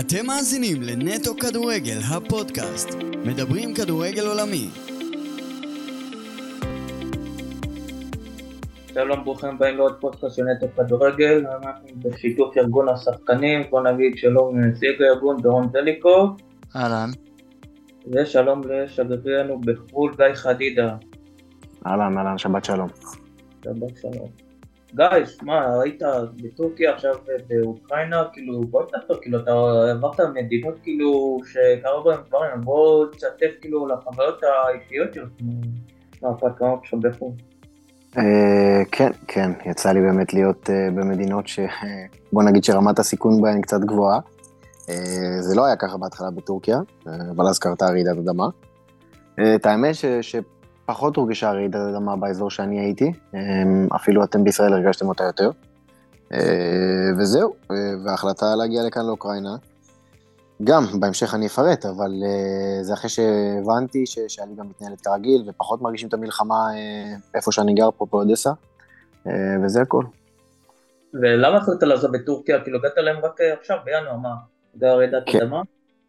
אתם מאזינים לנטו כדורגל, הפודקאסט. מדברים כדורגל עולמי. שלום, ברוכים הבאים לעוד פודקאסט של נטו כדורגל, אנחנו בשיתוף ארגון השחקנים, בוא נגיד שלום לנציג הארגון דורון טליקוב, אהלן. ושלום לשגרירנו בחו"ל גיא חדידה. אהלן, אהלן, שבת שלום. שבת שלום. גיא, שמע, היית בטורקיה עכשיו באוקראינה, כאילו, בוא תחתור, כאילו, אתה עברת מדינות כאילו שקרו בהם דברים, בוא תשתף כאילו לחוויות האישיות שלך מהפתקנות שלך בחו"ל. אה, כן, כן, יצא לי באמת להיות אה, במדינות ש... בוא נגיד שרמת הסיכון בהן קצת גבוהה. אה, זה לא היה ככה בהתחלה בטורקיה, אבל אז קרתה רעידת אדמה. את האמת. שפחות הורגשה רעידת אדמה באזור שאני הייתי, אפילו אתם בישראל הרגשתם אותה יותר. וזהו, וההחלטה להגיע לכאן לאוקראינה, גם, בהמשך אני אפרט, אבל uh, זה אחרי שהבנתי ש- שהליגה מתנהלת כרגיל, ופחות מרגישים את המלחמה איפה שאני גר פה, באודסה, וזה הכל. ולמה החלטת לעזוב את טורקיה? כאילו הגעת להם רק עכשיו, בינואר, מה? בגלל רעידת כן. אדמה?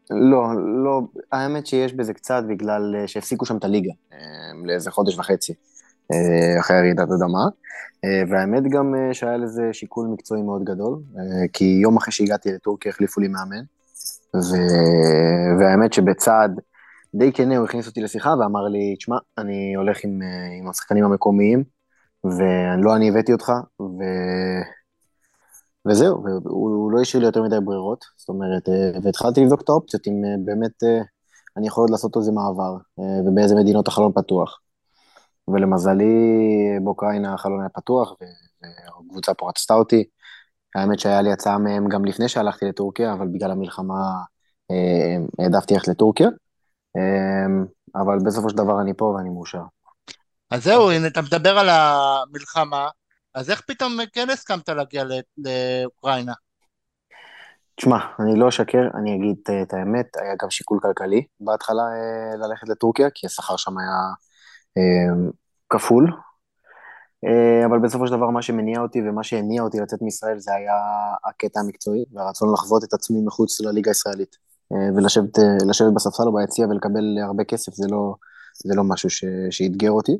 לא, לא, האמת שיש בזה קצת בגלל uh, שהפסיקו שם את הליגה, uh, לאיזה חודש וחצי, uh, אחרי רעידת אדמה, והאמת גם שהיה לזה שיקול מקצועי מאוד גדול, כי יום אחרי שהגעתי לטורקיה החליפו לי מאמן, ו... והאמת שבצעד די כנה הוא הכניס אותי לשיחה ואמר לי, תשמע, אני הולך עם, אה, עם השחקנים המקומיים, ולא אני הבאתי אותך, ו... וזהו, והוא הוא לא השאיר לי יותר מדי ברירות, זאת אומרת, אה, והתחלתי לבדוק את האופציות, אם אה, באמת אני יכול עוד לעשות איזה מעבר, ובאיזה מדינות החלון פתוח. ולמזלי, באוקראינה החלון היה פתוח, והקבוצה פה רצתה אותי, האמת שהיה לי הצעה מהם גם לפני שהלכתי לטורקיה, אבל בגלל המלחמה אה, העדפתי ללכת לטורקיה. אה, אבל בסופו של דבר אני פה ואני מאושר. אז זהו, הנה אתה מדבר על המלחמה, אז איך פתאום כן הסכמת להגיע לאוקראינה? תשמע, אני לא אשקר, אני אגיד את האמת, היה גם שיקול כלכלי בהתחלה אה, ללכת לטורקיה, כי השכר שם היה כפול, אה, אבל בסופו של דבר מה שמניע אותי ומה שהניע אותי לצאת מישראל זה היה הקטע המקצועי והרצון לחוות את עצמי מחוץ לליגה הישראלית. אה, ולשבת אה, בספסל או ביציע ולקבל הרבה כסף זה לא, זה לא משהו שאתגר אותי.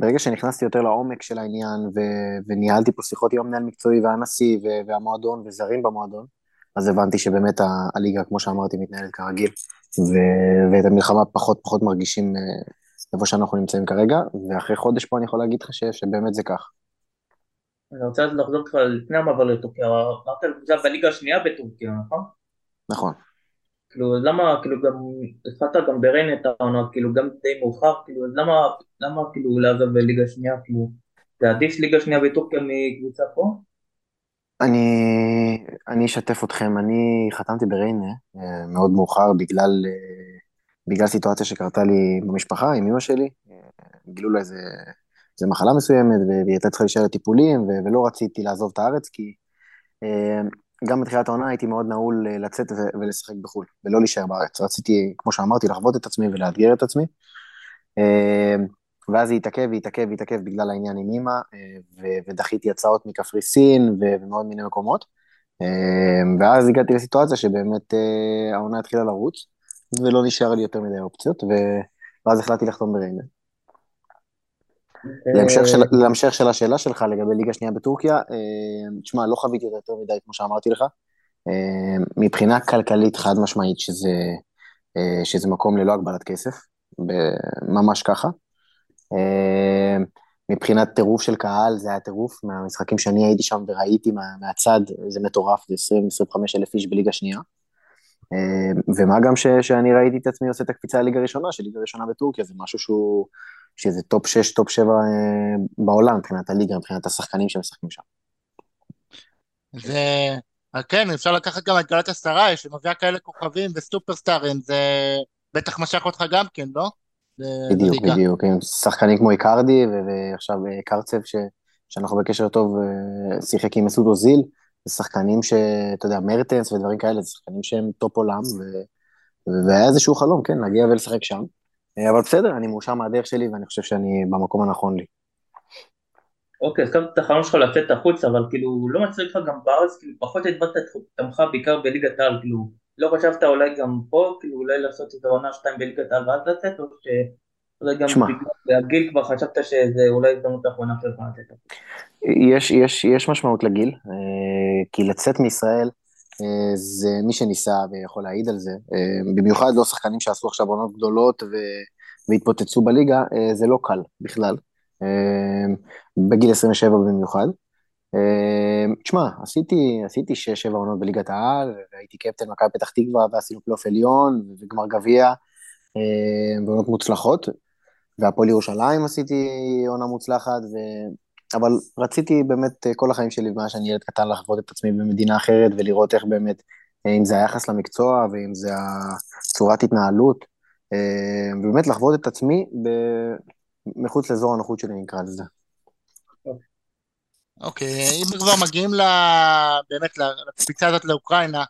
ברגע שנכנסתי יותר לעומק של העניין ו, וניהלתי פה שיחות עם המנהל מקצועי והנשיא והמועדון וזרים במועדון, אז הבנתי שבאמת הליגה, כמו שאמרתי, מתנהלת כרגיל, ו, ואת המלחמה פחות פחות מרגישים איפה שאנחנו נמצאים כרגע, ואחרי חודש פה אני יכול להגיד לך שבאמת זה כך. אני רוצה לחזור איתך לפני המעבר לטורקיה, אמרת זה בליגה השנייה בטורקיה, נכון? נכון. כאילו, למה, כאילו, גם, התחלת גם בריין את העונה, כאילו, גם די מאוחר, כאילו, אז למה, למה, כאילו, לעזוב בליגה שנייה, כאילו, זה עדיף ליגה שנייה בטורקיה מקבוצה פה? אני, אני אשתף אתכם, אני חתמתי בריינה אה, מאוד מאוחר בגלל אה, בגלל סיטואציה שקרתה לי במשפחה עם אמא שלי, גילו לה איזה, איזה מחלה מסוימת, והיא הייתה צריכה להישאר לטיפולים, ולא רציתי לעזוב את הארץ, כי אה, גם בתחילת העונה הייתי מאוד נעול אה, לצאת ולשחק בחו"ל, ולא להישאר בארץ. רציתי, כמו שאמרתי, לחוות את עצמי ולאתגר את עצמי. אה, ואז זה התעכב והתעכב והתעכב בגלל העניין עם אימא, ודחיתי הצעות מקפריסין ומעוד מיני מקומות. ואז הגעתי לסיטואציה שבאמת העונה התחילה לרוץ. ולא נשאר לי יותר מדי אופציות, ו... ואז החלטתי לחתום בריינה. אה, להמשך של, השאלה שלך לגבי ליגה שנייה בטורקיה, אה, תשמע, לא חוויתי יותר מדי, כמו שאמרתי לך. אה, מבחינה כלכלית חד משמעית שזה, שזה מקום ללא הגבלת כסף, ממש ככה. מבחינת טירוף של קהל, זה היה טירוף, מהמשחקים שאני הייתי שם וראיתי מה, מהצד, זה מטורף, זה 20-25 אלף איש בליגה שנייה. ומה גם ש, שאני ראיתי את עצמי עושה את הקפיצה לליגה ראשונה, שליגה ראשונה בטורקיה, זה משהו שהוא, שזה top 6, top 7 אה, בעולם מבחינת הליגה, מבחינת השחקנים שמשחקים שם. זה, אה, כן, אפשר לקחת גם את גלאטסראיי, שמביאה כאלה כוכבים וסופרסטארים, זה בטח משך אותך גם כן, לא? בדיוק, בליגה. בדיוק, שחקנים כמו איקרדי, ועכשיו קרצב, ש, שאנחנו בקשר טוב, שיחק עם מסוט אוזיל, זה שחקנים שאתה יודע, מרטנס ודברים כאלה, זה שחקנים שהם top עולם, ו... והיה איזשהו חלום, כן, להגיע ולשחק שם. אבל בסדר, אני מאושר מהדרך שלי, ואני חושב שאני במקום הנכון לי. אוקיי, הזכרת את החלום שלך לצאת החוצה, אבל כאילו לא מצריך לך גם בארץ, כאילו פחות הדברת את חותמך בעיקר בליגת העל, כאילו לא חשבת אולי גם פה, כאילו אולי לעשות איזה עונה שתיים בליגת העל ואז לצאת, או שאולי גם שמע. בגלל הגיל כבר חשבת שזה אולי הזדמנות האחרונה שלך לצאת. יש, יש, יש משמעות לגיל, אה, כי לצאת מישראל אה, זה מי שניסה ויכול להעיד על זה, אה, במיוחד לא שחקנים שעשו עכשיו עונות גדולות ו, והתפוצצו בליגה, אה, זה לא קל בכלל, אה, בגיל 27 במיוחד. אה, תשמע, עשיתי, עשיתי 6-7 עונות בליגת העל, והייתי קפטן מכבי פתח תקווה, ועשינו פלייאוף עליון, וגמר גביע, אה, ועונות מוצלחות, והפועל ירושלים עשיתי עונה מוצלחת, ו... אבל רציתי באמת אה, כל החיים שלי, מאז שאני ילד קטן, לחוות את עצמי במדינה אחרת, ולראות איך באמת, אה, אם זה היחס למקצוע, ואם זה צורת התנהלות, אה, ובאמת לחוות את עצמי. מחוץ לאזור הנוחות שלי, נקרא לזה. אוקיי, אם כבר מגיעים ל... באמת לקפיצה הזאת לאוקראינה,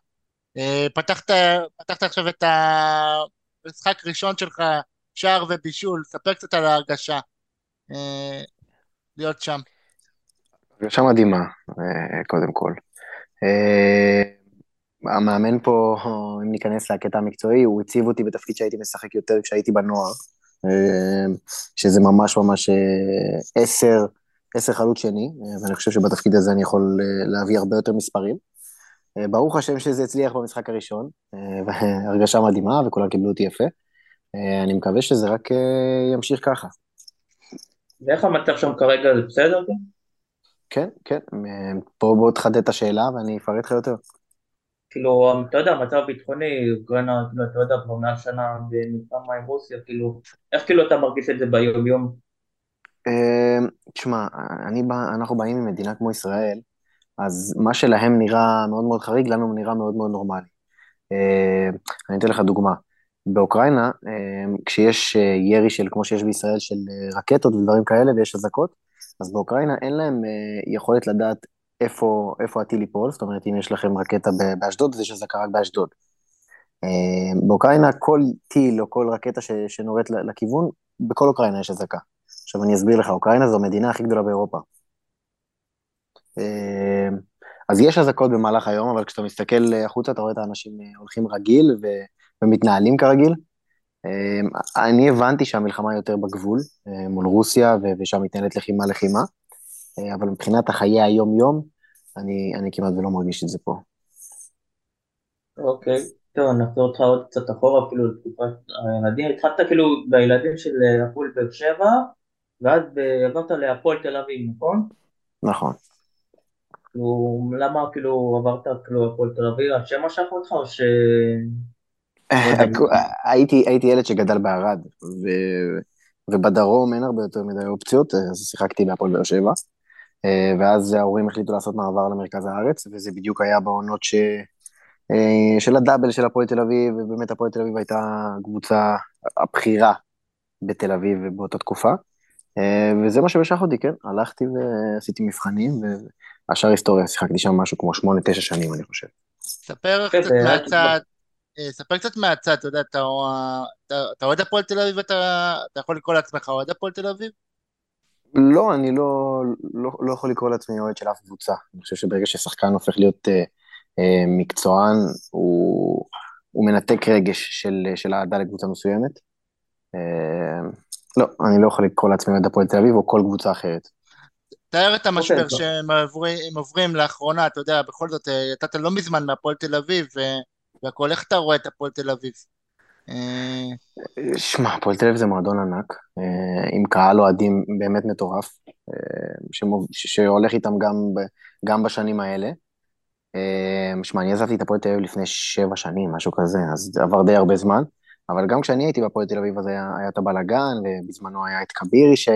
פתחת, פתחת עכשיו את המשחק הראשון שלך, שער ובישול, ספר קצת על ההרגשה להיות שם. הרגשה מדהימה, אה, קודם כל. המאמן פה, אם ניכנס לקטע המקצועי, הוא הציב אותי בתפקיד שהייתי משחק יותר כשהייתי בנוער, שזה ממש ממש עשר, עשר חלוץ שני, ואני חושב שבתפקיד הזה אני יכול להביא הרבה יותר מספרים. ברוך השם שזה הצליח במשחק הראשון, הרגשה מדהימה וכולם קיבלו אותי יפה. אני מקווה שזה רק ימשיך ככה. ואיך המצב שם כרגע, זה בסדר? כן, כן, פה בוא תחדד את השאלה ואני אפרט לך יותר. כאילו, אתה יודע, המצב הביטחוני, אוקראינה, כאילו, אתה יודע, כבר מעל שנה במלחמה עם רוסיה, כאילו, איך כאילו אתה מרגיש את זה ביום-יום? תשמע, אנחנו באים ממדינה כמו ישראל, אז מה שלהם נראה מאוד מאוד חריג, לנו נראה מאוד מאוד נורמלי. אני אתן לך דוגמה. באוקראינה, כשיש ירי של, כמו שיש בישראל, של רקטות ודברים כאלה, ויש אזעקות, אז באוקראינה אין להם יכולת לדעת איפה, איפה הטיל ייפול, זאת אומרת, אם יש לכם רקטה באשדוד, אז יש אזעקה רק באשדוד. באוקראינה כל טיל או כל רקטה שנורית לכיוון, בכל אוקראינה יש אזעקה. עכשיו אני אסביר לך, אוקראינה זו המדינה הכי גדולה באירופה. אז יש אזעקות במהלך היום, אבל כשאתה מסתכל החוצה, אתה רואה את האנשים הולכים רגיל ו... ומתנהלים כרגיל. אני הבנתי שהמלחמה יותר בגבול, מול רוסיה, ושם מתנהלת לחימה-לחימה, אבל מבחינת החיי היום-יום, אני, אני כמעט ולא מרגיש את זה פה. אוקיי, טוב, נחזור אותך עוד קצת אחורה, אפילו לתקופת הילדים. התחלת כאילו בילדים של הפועל באר שבע, ואז עברת להפועל תל אביב, נכון? נכון. כאילו, למה כאילו עברת כאילו הפועל תל אביב? השם משך אותך או ש... הייתי, הייתי ילד שגדל בערד, ו... ובדרום אין הרבה יותר מדי אופציות, אז שיחקתי בהפועל באר שבע, ואז ההורים החליטו לעשות מעבר למרכז הארץ, וזה בדיוק היה בעונות ש... של הדאבל של הפועל תל אביב, ובאמת הפועל תל אביב הייתה הקבוצה הבכירה בתל אביב באותה תקופה. וזה מה שמשך אותי, כן, הלכתי ועשיתי מבחנים, והשאר היסטוריה, שיחקתי שם משהו כמו שמונה, תשע שנים, אני חושב. ספר קצת מהצד, ספר קצת מהצד, אתה יודע, אתה אוהד הפועל תל אביב, אתה יכול לקרוא לעצמך אוהד הפועל תל אביב? לא, אני לא, לא, לא יכול לקרוא לעצמי אוהד של אף קבוצה. אני חושב שברגע ששחקן הופך להיות אה, אה, מקצוען, הוא, הוא מנתק רגש של, של אהדה לקבוצה מסוימת. אה, לא, אני לא יכול לקרוא לעצמי אוהד הפועל תל אביב או כל קבוצה אחרת. תאר את המשבר okay, שהם עוברים, עוברים לאחרונה, אתה יודע, בכל זאת, יצאת לא מזמן מהפועל תל אביב, והכל, איך אתה רואה את הפועל תל אביב? שמע, הפועל תל אביב זה מועדון ענק, עם קהל אוהדים באמת מטורף, שהולך איתם גם, גם בשנים האלה. שמע, אני עזבתי את הפועל תל אביב לפני שבע שנים, משהו כזה, אז עבר די הרבה זמן. אבל גם כשאני הייתי בהפועל תל אביב אז היה, היה את הבלאגן, ובזמנו היה את כבירי ש,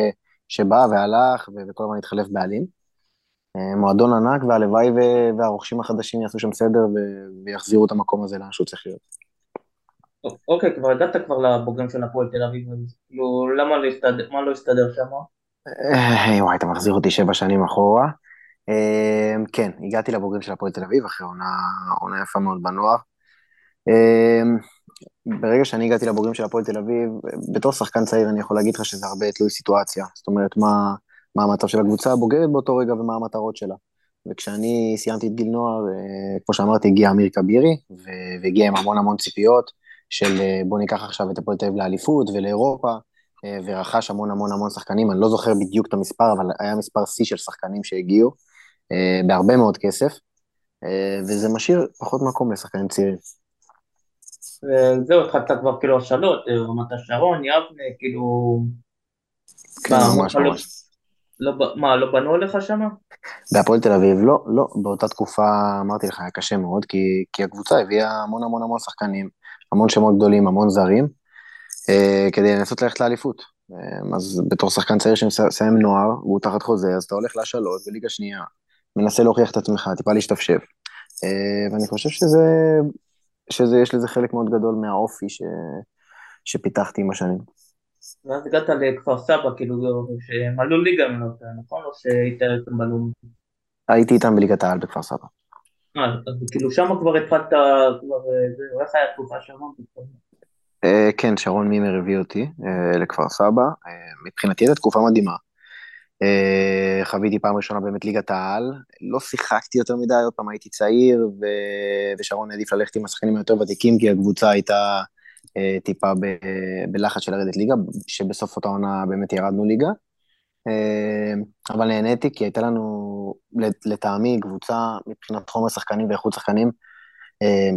שבא והלך, וכל הזמן התחלף בעלים. מועדון ענק, והלוואי והרוכשים החדשים יעשו שם סדר ויחזירו את המקום הזה לאן שהוא צריך להיות. אוקיי, כבר הגעת כבר לבוגרים של הפועל תל אביב, כאילו, למה לא הסתדר, מה לא הסתדר שם? וואי, אתה מחזיר אותי שבע שנים אחורה. כן, הגעתי לבוגרים של הפועל תל אביב אחרי עונה יפה מאוד בנוער. ברגע שאני הגעתי לבוגרים של הפועל תל אביב, בתור שחקן צעיר אני יכול להגיד לך שזה הרבה תלוי סיטואציה. זאת אומרת, מה, מה המצב של הקבוצה הבוגרת באותו רגע ומה המטרות שלה. וכשאני סיימתי את גיל נוער, אה, כמו שאמרתי, הגיע אמיר כבירי, והגיע עם המון המון ציפיות של אה, בוא ניקח עכשיו את הפועל תל אביב לאליפות ולאירופה, אה, ורכש המון המון המון שחקנים, אני לא זוכר בדיוק את המספר, אבל היה מספר שיא של שחקנים שהגיעו, בהרבה מאוד כסף, וזה משאיר פחות מקום לשחקנים צעירים. וזהו, התחלת כבר כאילו השאלות, רמת השרון, יבנה, כאילו... כן, ממש ממש. לא, מה, לא בנו עליך שמה? בהפועל תל אביב, לא, לא, באותה תקופה, אמרתי לך, היה קשה מאוד, כי, כי הקבוצה הביאה המון המון המון שחקנים, המון שמות גדולים, המון זרים, אה, כדי לנסות ללכת לאליפות. אה, אז בתור שחקן צעיר שמסיים נוער, והוא תחת חוזה, אז אתה הולך להשאלות בליגה שנייה, מנסה להוכיח את עצמך, טיפה להשתפשף. אה, ואני חושב שזה, שזה, יש לזה חלק מאוד גדול מהאופי ש, שפיתחתי עם השנים. ואז הגעת לכפר סבא, כאילו, שהם עלו ליגה נכון? או שהיית איתם בלאומי? הייתי איתם בליגת העל בכפר סבא. אה, אז כאילו שם כבר התחלת, כבר, אה, איך היה התקופה שם? אה, כן, שרון מימר הביא אותי אה, לכפר סבא. מבחינתי הייתה תקופה מדהימה. חוויתי פעם ראשונה באמת ליגת העל, לא שיחקתי יותר מדי, עוד פעם הייתי צעיר, ושרון העדיף ללכת עם השחקנים היותר ותיקים, כי הקבוצה הייתה טיפה ב, בלחץ של לרדת ליגה, שבסוף אותה עונה באמת ירדנו ליגה. אה, אבל נהניתי כי הייתה לנו, לטעמי, קבוצה מבחינת חומר שחקנים ואיכות שחקנים אה,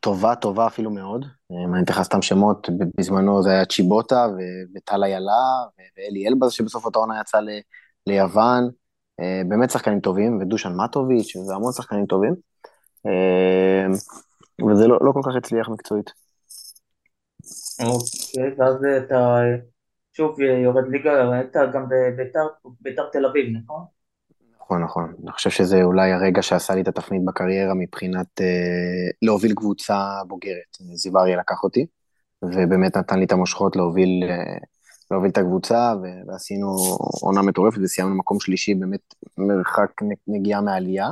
טובה, טובה אפילו מאוד. אני אתן לך סתם שמות, בזמנו זה היה צ'יבוטה וטל איילה ואלי אלבז, שבסוף אותה עונה יצא ל, ליוון. באמת שחקנים טובים, ודושן מטוביץ', והמון שחקנים טובים. וזה לא, לא כל כך הצליח מקצועית. אוקיי, ואז אתה שוב יורד ליגה, היית גם בביתר תל אביב, נכון? נכון, נכון. אני חושב שזה אולי הרגע שעשה לי את התפנית בקריירה מבחינת אה, להוביל קבוצה בוגרת. זיו אריה לקח אותי, ובאמת נתן לי את המושכות להוביל, אה, להוביל את הקבוצה, ועשינו עונה מטורפת וסיימנו מקום שלישי, באמת מרחק נגיעה מעלייה.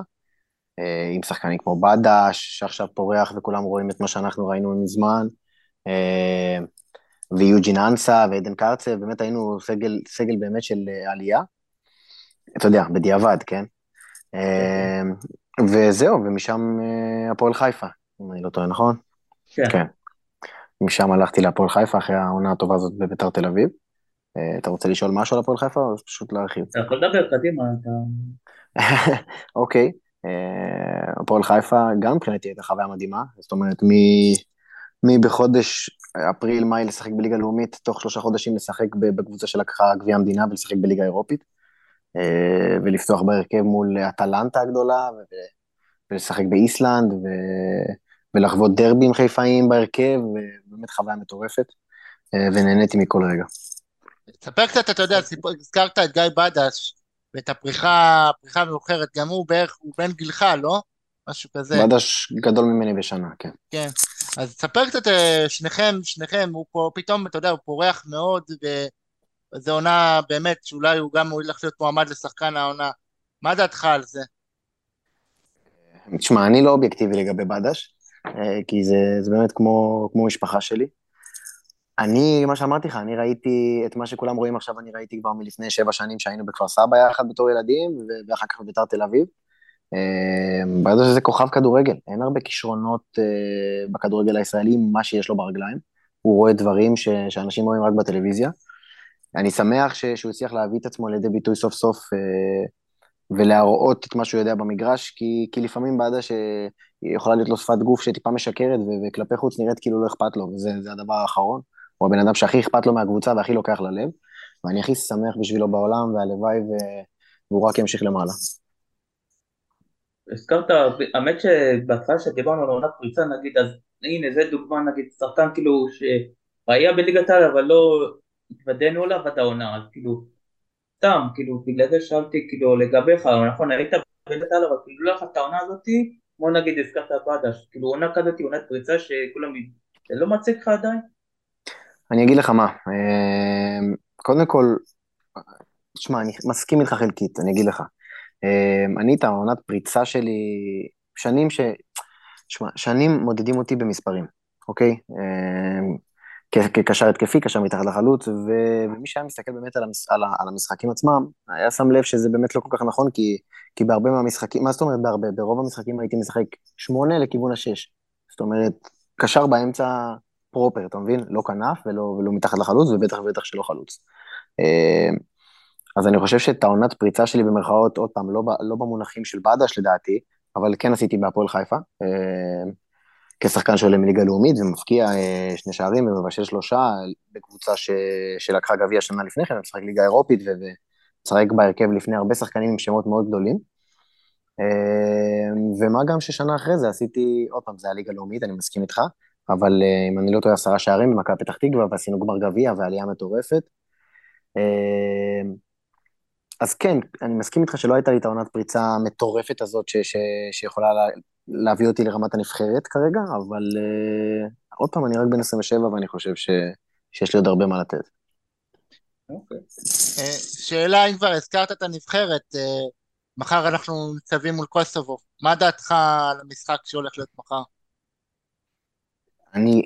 אה, עם שחקנים כמו בדש, שעכשיו פורח וכולם רואים את מה שאנחנו ראינו מזמן. אה, ויוג'ין אנסה ועדן קרצב, באמת היינו סגל, סגל באמת של אה, עלייה. אתה יודע, בדיעבד, כן? אה, וזהו, ומשם הפועל חיפה, אם אני לא טועה, נכון? כן. כן. משם הלכתי להפועל חיפה אחרי העונה הטובה הזאת בביתר תל אביב. אתה רוצה לשאול משהו על הפועל חיפה או פשוט להרחיב? אתה יכול לדבר, קדימה. אוקיי. הפועל חיפה גם מבחינתי הייתה חוויה מדהימה, זאת אומרת, מבחודש אפריל-מאי לשחק בליגה לאומית, תוך שלושה חודשים לשחק בקבוצה שלקחה גביע המדינה ולשחק בליגה אירופית, אה, ולפתוח בהרכב מול אטלנטה הגדולה, ולשחק באיסלנד, ולחוות דרבים חיפאיים בהרכב, ובאמת חוויה מטורפת, אה, ונהניתי מכל רגע. תספר קצת, אתה יודע, הזכרת את גיא בדש, ואת הפריחה, הפריחה המאוחרת, גם הוא בערך, הוא בן גילך, לא? משהו כזה. בדש גדול ממני בשנה, כן. כן. אז תספר קצת, אה, שניכם, שניכם, הוא פה פתאום, אתה יודע, הוא פורח מאוד, וזו עונה באמת, שאולי הוא גם הוא ילך להיות מועמד לשחקן העונה. מה דעתך על זה? תשמע, אני לא אובייקטיבי לגבי בדש, אה, כי זה, זה באמת כמו, כמו משפחה שלי. אני, מה שאמרתי לך, אני ראיתי את מה שכולם רואים עכשיו, אני ראיתי כבר מלפני שבע שנים שהיינו בכפר סבא יחד בתור ילדים, ואחר כך בביתר תל אביב. אמ, ברגע שזה כוכב כדורגל, אין הרבה כישרונות אה, בכדורגל הישראלי, מה שיש לו ברגליים. הוא רואה דברים ש, שאנשים רואים רק בטלוויזיה. אני שמח ש, שהוא הצליח להביא את עצמו לידי ביטוי סוף סוף אה, ולהראות את מה שהוא יודע במגרש, כי, כי לפעמים בעדה שיכולה להיות לו שפת גוף שטיפה משקרת וכלפי חוץ נראית כאילו לא אכפת לו, וזה הדבר האחרון. הוא הבן אדם שהכי אכפת לו מהקבוצה והכי לוקח ללב, ואני הכי שמח בשבילו בעולם, והלוואי והוא רק ימשיך למעלה. הזכרת, האמת שבהתחלה שדיברנו על עונת פריצה נגיד, אז הנה זה דוגמה נגיד שחקן כאילו שהיה בליגת העל אבל לא התוודענו אליו עד העונה, אז כאילו סתם, כאילו בגלל זה שאלתי כאילו לגביך, נכון היית בליגת העל אבל כאילו לא את העונה הזאתי, כמו נגיד הזכרת בדש, כאילו עונה כזאת עונת פריצה שכולם, זה לא מציג לך עדיין? אני אגיד לך מה, אה, קודם כל, תשמע, אני מסכים איתך חלקית, אני אגיד לך. אמ, אני את העונת פריצה שלי, שנים ש... שמע, שנים מודדים אותי במספרים, אוקיי? אמ, כקשר התקפי, קשר מתחת לחלוץ, ומי שהיה מסתכל באמת על, המש, על, על המשחקים עצמם, היה שם לב שזה באמת לא כל כך נכון, כי, כי בהרבה מהמשחקים, מה זאת אומרת בהרבה? ברוב המשחקים הייתי משחק שמונה לכיוון השש. זאת אומרת, קשר באמצע פרופר, אתה מבין? לא כנף ולא, ולא מתחת לחלוץ, ובטח ובטח שלא חלוץ. אה, אז אני חושב שאת העונת פריצה שלי במרכאות, עוד פעם, לא, לא במונחים של בדש לדעתי, אבל כן עשיתי בהפועל חיפה. אה, כשחקן שעולה מליגה לאומית ומפקיע אה, שני שערים ומבשל שלושה בקבוצה ש... שלקחה גביע שנה לפני כן, משחק ליגה אירופית ומשחק בהרכב לפני הרבה שחקנים עם שמות מאוד גדולים. אה, ומה גם ששנה אחרי זה עשיתי, עוד פעם, זה היה ליגה לאומית, אני מסכים איתך, אבל אה, אם אני לא טועה, עשרה שערים במכבי פתח תקווה ועשינו גמר גביע ועלייה מטורפת. אז כן, אני מסכים איתך שלא הייתה לי את העונת פריצה המטורפת הזאת ש, ש, שיכולה לה, להביא אותי לרמת הנבחרת כרגע, אבל uh, עוד פעם, אני רק בן 27 ואני חושב ש, שיש לי עוד הרבה מה לתת. אוקיי. אה, שאלה, אם כבר הזכרת את הנבחרת, uh, מחר אנחנו ניצבים מול קוסובו, מה דעתך על המשחק שהולך להיות מחר? אני,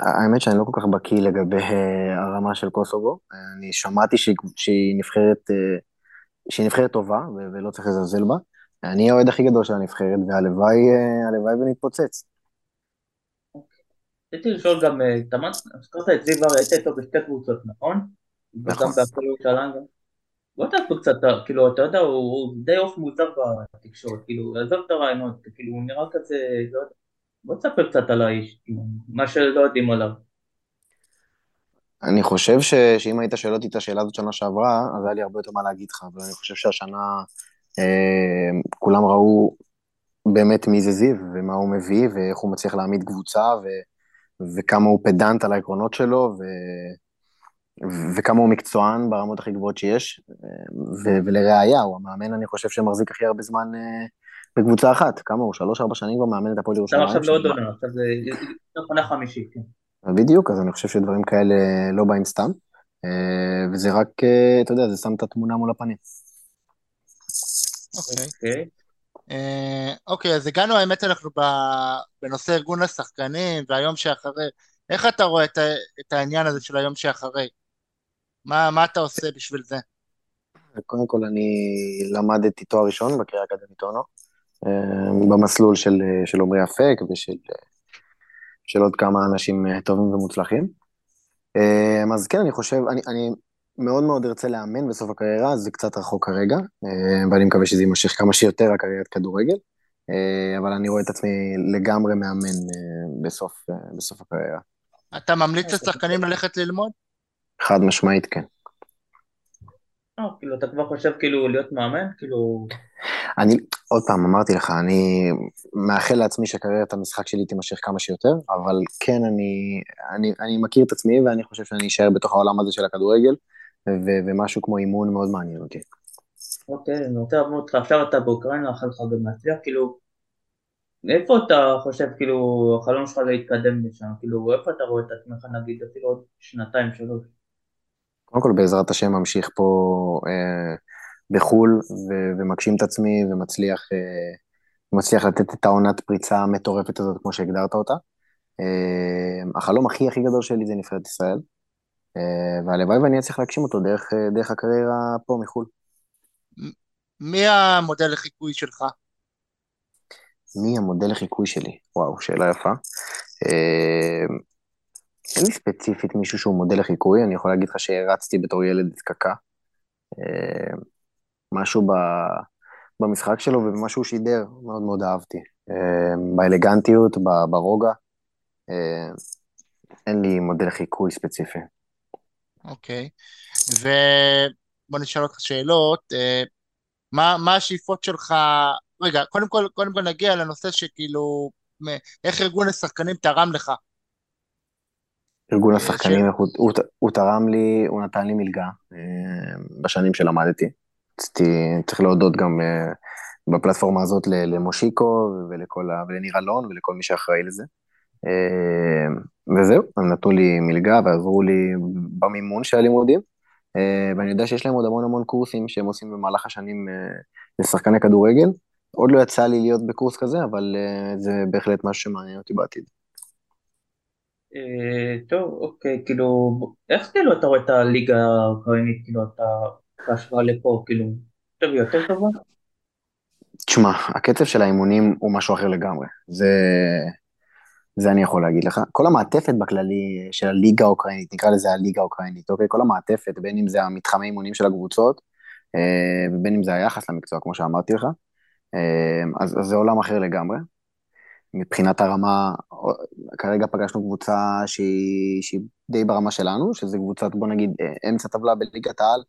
האמת שאני לא כל כך בקיא לגבי הרמה של קוסובו, אני שמעתי שהיא, שהיא נבחרת שהיא נבחרת טובה, ולא צריך לזלזל בה. אני האוהד הכי גדול של הנבחרת, והלוואי אה, ונתפוצץ. רציתי לשאול גם, אה, תמ"ת, הזכרת את זיו הרי היית איתו בשתי קבוצות, נכון? נכון. וגם בהפועל ירושלים בוא תעשו קצת, כאילו, אתה יודע, הוא די עוף מוזר בתקשורת, כאילו, עזוב את הרעיונות, כאילו, הוא נראה כזה, לא יודע, בוא תספר קצת על האיש, מה שלא יודעים עליו. אני חושב ש, שאם היית שואל אותי את השאלה הזאת שנה שעברה, אז היה לי הרבה יותר מה להגיד לך, אבל אני חושב שהשנה אה, כולם ראו באמת מי זה זיו, ומה הוא מביא, ואיך הוא מצליח להעמיד קבוצה, ו, וכמה הוא פדנט על העקרונות שלו, ו, וכמה הוא מקצוען ברמות הכי גבוהות שיש, ו, ולראיה, הוא המאמן, אני חושב, שמחזיק הכי הרבה זמן אה, בקבוצה אחת. כמה הוא? שלוש-ארבע שנים כבר מאמן את הפועל ירושלים. עכשיו לא עוד עונה, עכשיו זה עונה חמישית, כן. בדיוק, אז אני חושב שדברים כאלה לא באים סתם, אה, וזה רק, אה, אתה יודע, זה שם את התמונה מול הפנים. אוקיי. אוקיי, אה, אוקיי אז הגענו, האמת, אנחנו בנושא ארגון השחקנים והיום שאחרי. איך אתה רואה את, את העניין הזה של היום שאחרי? מה, מה אתה עושה בשביל זה? קודם כל, אני למדתי תואר ראשון בקריאה האקדמית אונו, במסלול של עמרי אפק ושל של עוד כמה אנשים אה, טובים ומוצלחים. אה, אז כן, אני חושב, אני, אני מאוד מאוד ארצה לאמן בסוף הקריירה, זה קצת רחוק כרגע, אה, ואני מקווה שזה יימשך כמה שיותר הקריירת כדורגל, אבל אני רואה את עצמי לגמרי מאמן בסוף, בסוף הקריירה. אתה ממליץ לשחקנים ללכת ללמוד? חד משמעית, כן. אה, כאילו, אתה כבר חושב כאילו להיות מאמן? כאילו... אני, עוד פעם, אמרתי לך, אני מאחל לעצמי שקריירת המשחק שלי תימשך כמה שיותר, אבל כן, אני, אני, אני מכיר את עצמי ואני חושב שאני אשאר בתוך העולם הזה של הכדורגל, ו- ומשהו כמו אימון מאוד מעניין אותי. אוקיי, אני רוצה לעבור אותך, עכשיו אתה באוקראינה, אחר כך גם להצליח, כאילו, איפה אתה חושב, כאילו, החלום שלך להתקדם לשם, כאילו, איפה אתה רואה את עצמך, נגיד, אפילו עוד שנתיים, שלוש? קודם כל, בעזרת השם, ממשיך פה אה, בחו"ל ו- ומגשים את עצמי ומצליח אה, מצליח לתת את העונת פריצה המטורפת הזאת, כמו שהגדרת אותה. אה, החלום הכי הכי גדול שלי זה נבחרת ישראל, אה, והלוואי ואני אצליח להגשים אותו דרך, אה, דרך הקריירה פה מחו"ל. מי המודל לחיקוי שלך? מי המודל לחיקוי שלי? וואו, שאלה יפה. אה, אין לי ספציפית מישהו שהוא מודל לחיקוי, אני יכול להגיד לך שהרצתי בתור ילד קקה. אה, משהו ב, במשחק שלו ובמה שהוא שידר, מאוד מאוד אהבתי. אה, באלגנטיות, ברוגע. אה, אין לי מודל חיקוי ספציפי. אוקיי, ובוא נשאל אותך שאלות. מה, מה השאיפות שלך, רגע, קודם כל, קודם כל נגיע לנושא שכאילו, איך ארגון השחקנים תרם לך ארגון השחקנים, ש... הוא, הוא, הוא תרם לי, הוא נתן לי מלגה אה, בשנים שלמדתי. רציתי, צריך להודות גם אה, בפלטפורמה הזאת למושיקו ולכל ה... ולניר אלון ולכל מי שאחראי לזה. אה, וזהו, הם נתנו לי מלגה ועזרו לי במימון של הלימודים. ואני יודע שיש להם עוד המון המון קורסים שהם עושים במהלך השנים לשחקני כדורגל. עוד לא יצא לי להיות בקורס כזה, אבל זה בהחלט משהו שמעניין אותי בעתיד. אה, טוב, אוקיי, כאילו, איך כאילו אתה רואה את הליגה האוקראינית, כאילו, אתה, בהשוואה לפה, כאילו, טוב, יותר טובה? תשמע, הקצב של האימונים הוא משהו אחר לגמרי. זה, זה אני יכול להגיד לך. כל המעטפת בכללי של הליגה האוקראינית, נקרא לזה הליגה האוקראינית, אוקיי? כל המעטפת, בין אם זה המתחמי אימונים של הקבוצות, אה, ובין אם זה היחס למקצוע, כמו שאמרתי לך, אה, אז, אז זה עולם אחר לגמרי. מבחינת הרמה, כרגע פגשנו קבוצה שהיא, שהיא די ברמה שלנו, שזה קבוצת, בוא נגיד, אה, אמצע טבלה בליגת העל,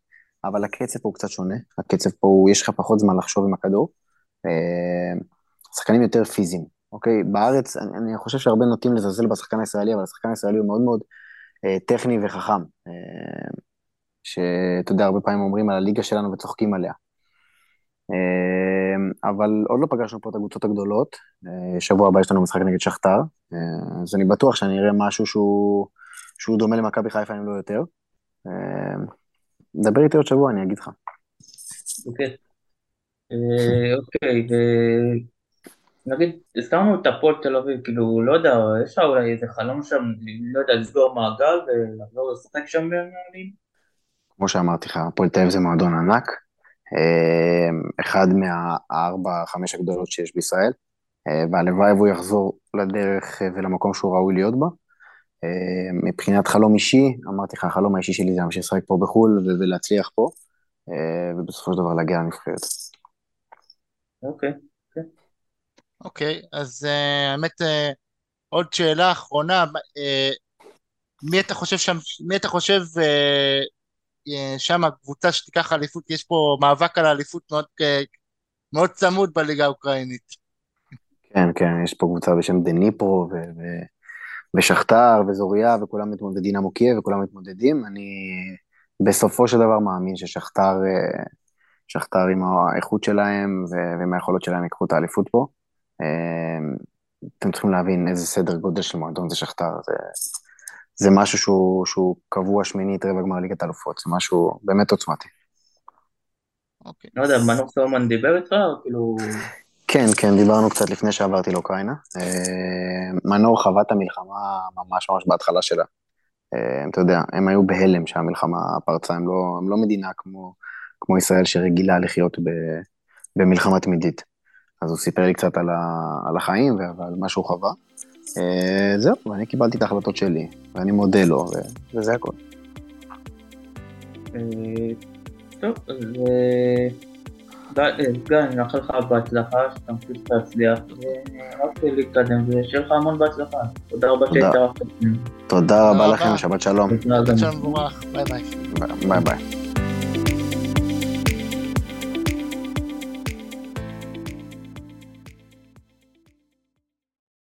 אבל הקצב פה הוא קצת שונה. הקצב פה, הוא, יש לך פחות זמן לחשוב עם הכדור. שחקנים יותר פיזיים, אוקיי? בארץ, אני, אני חושב שהרבה נוטים לזלזל בשחקן הישראלי, אבל השחקן הישראלי הוא מאוד מאוד אה, טכני וחכם. אה, שאתה יודע, הרבה פעמים אומרים על הליגה שלנו וצוחקים עליה. אה, אבל עוד לא פגשנו פה את הקבוצות הגדולות. אה, שבוע הבא יש לנו משחק נגד שכתר, אה, אז אני בטוח שאני אראה משהו שהוא, שהוא דומה למכבי חיפה, אם לא יותר. דבר איתי עוד שבוע, אני אגיד לך. אוקיי. אוקיי, נגיד, הזכרנו את הפועל תל אביב, כאילו, לא יודע, יש לך אולי איזה חלום שם, לא יודע, לסגור מעגל ולחזור לשחק שם בימים? כמו שאמרתי לך, הפועל תל אביב זה מועדון ענק, אחד מהארבע, חמש הגדולות שיש בישראל, אה, והלוואי והוא יחזור לדרך ולמקום שהוא ראוי להיות בה. אה, מבחינת חלום אישי, אמרתי לך, החלום האישי שלי זה להמשיך לשחק פה בחו"ל ולהצליח פה, ובסופו של דבר להגיע לנבחרת. אוקיי. אוקיי, אז uh, האמת, עוד שאלה אחרונה, מי אתה חושב שם, מי אתה חושב שם הקבוצה שתיקח אליפות, יש פה מאבק על האליפות מאוד, uh, מאוד צמוד בליגה האוקראינית. כן, כן, יש פה קבוצה בשם דניפרו ו- ו- ושכתר וזוריה וכולם מתמודדים, עמוקיה וכולם מתמודדים. אני בסופו של דבר מאמין ששכתר, שכתר עם האיכות שלהם ועם היכולות שלהם ייקחו את האליפות פה. אתם צריכים להבין איזה סדר גודל של מועדון זה שכתר, זה, זה משהו שהוא, שהוא קבוע שמינית רבע גמר ליגת אלופות, זה משהו באמת עוצמתי. אוקיי. לא יודע, מנור סורמן דיבר איתך או כאילו... כן, כן, דיברנו קצת לפני שעברתי לאוקראינה. אמ, מנור חווה את המלחמה ממש ממש בהתחלה שלה. אמ, אתה יודע, הם היו בהלם שהמלחמה פרצה, הם לא, הם לא מדינה כמו, כמו ישראל שרגילה לחיות ב, במלחמה תמידית. אז הוא סיפר לי קצת על, ה, על החיים ועל מה שהוא חווה. אה, זהו, ואני קיבלתי את ההחלטות שלי, ואני מודה לו, ו, וזה הכל. אה, טוב, אז אה, גיא, אני מאחל לך בהצלחה, שתמשיך להצליח, ורק להתקדם, ושיהיה לך המון בהצלחה. תודה רבה שהתארחת. תודה רבה לכם, שבת שלום. שבת שלום ביי ביי. ביי ביי.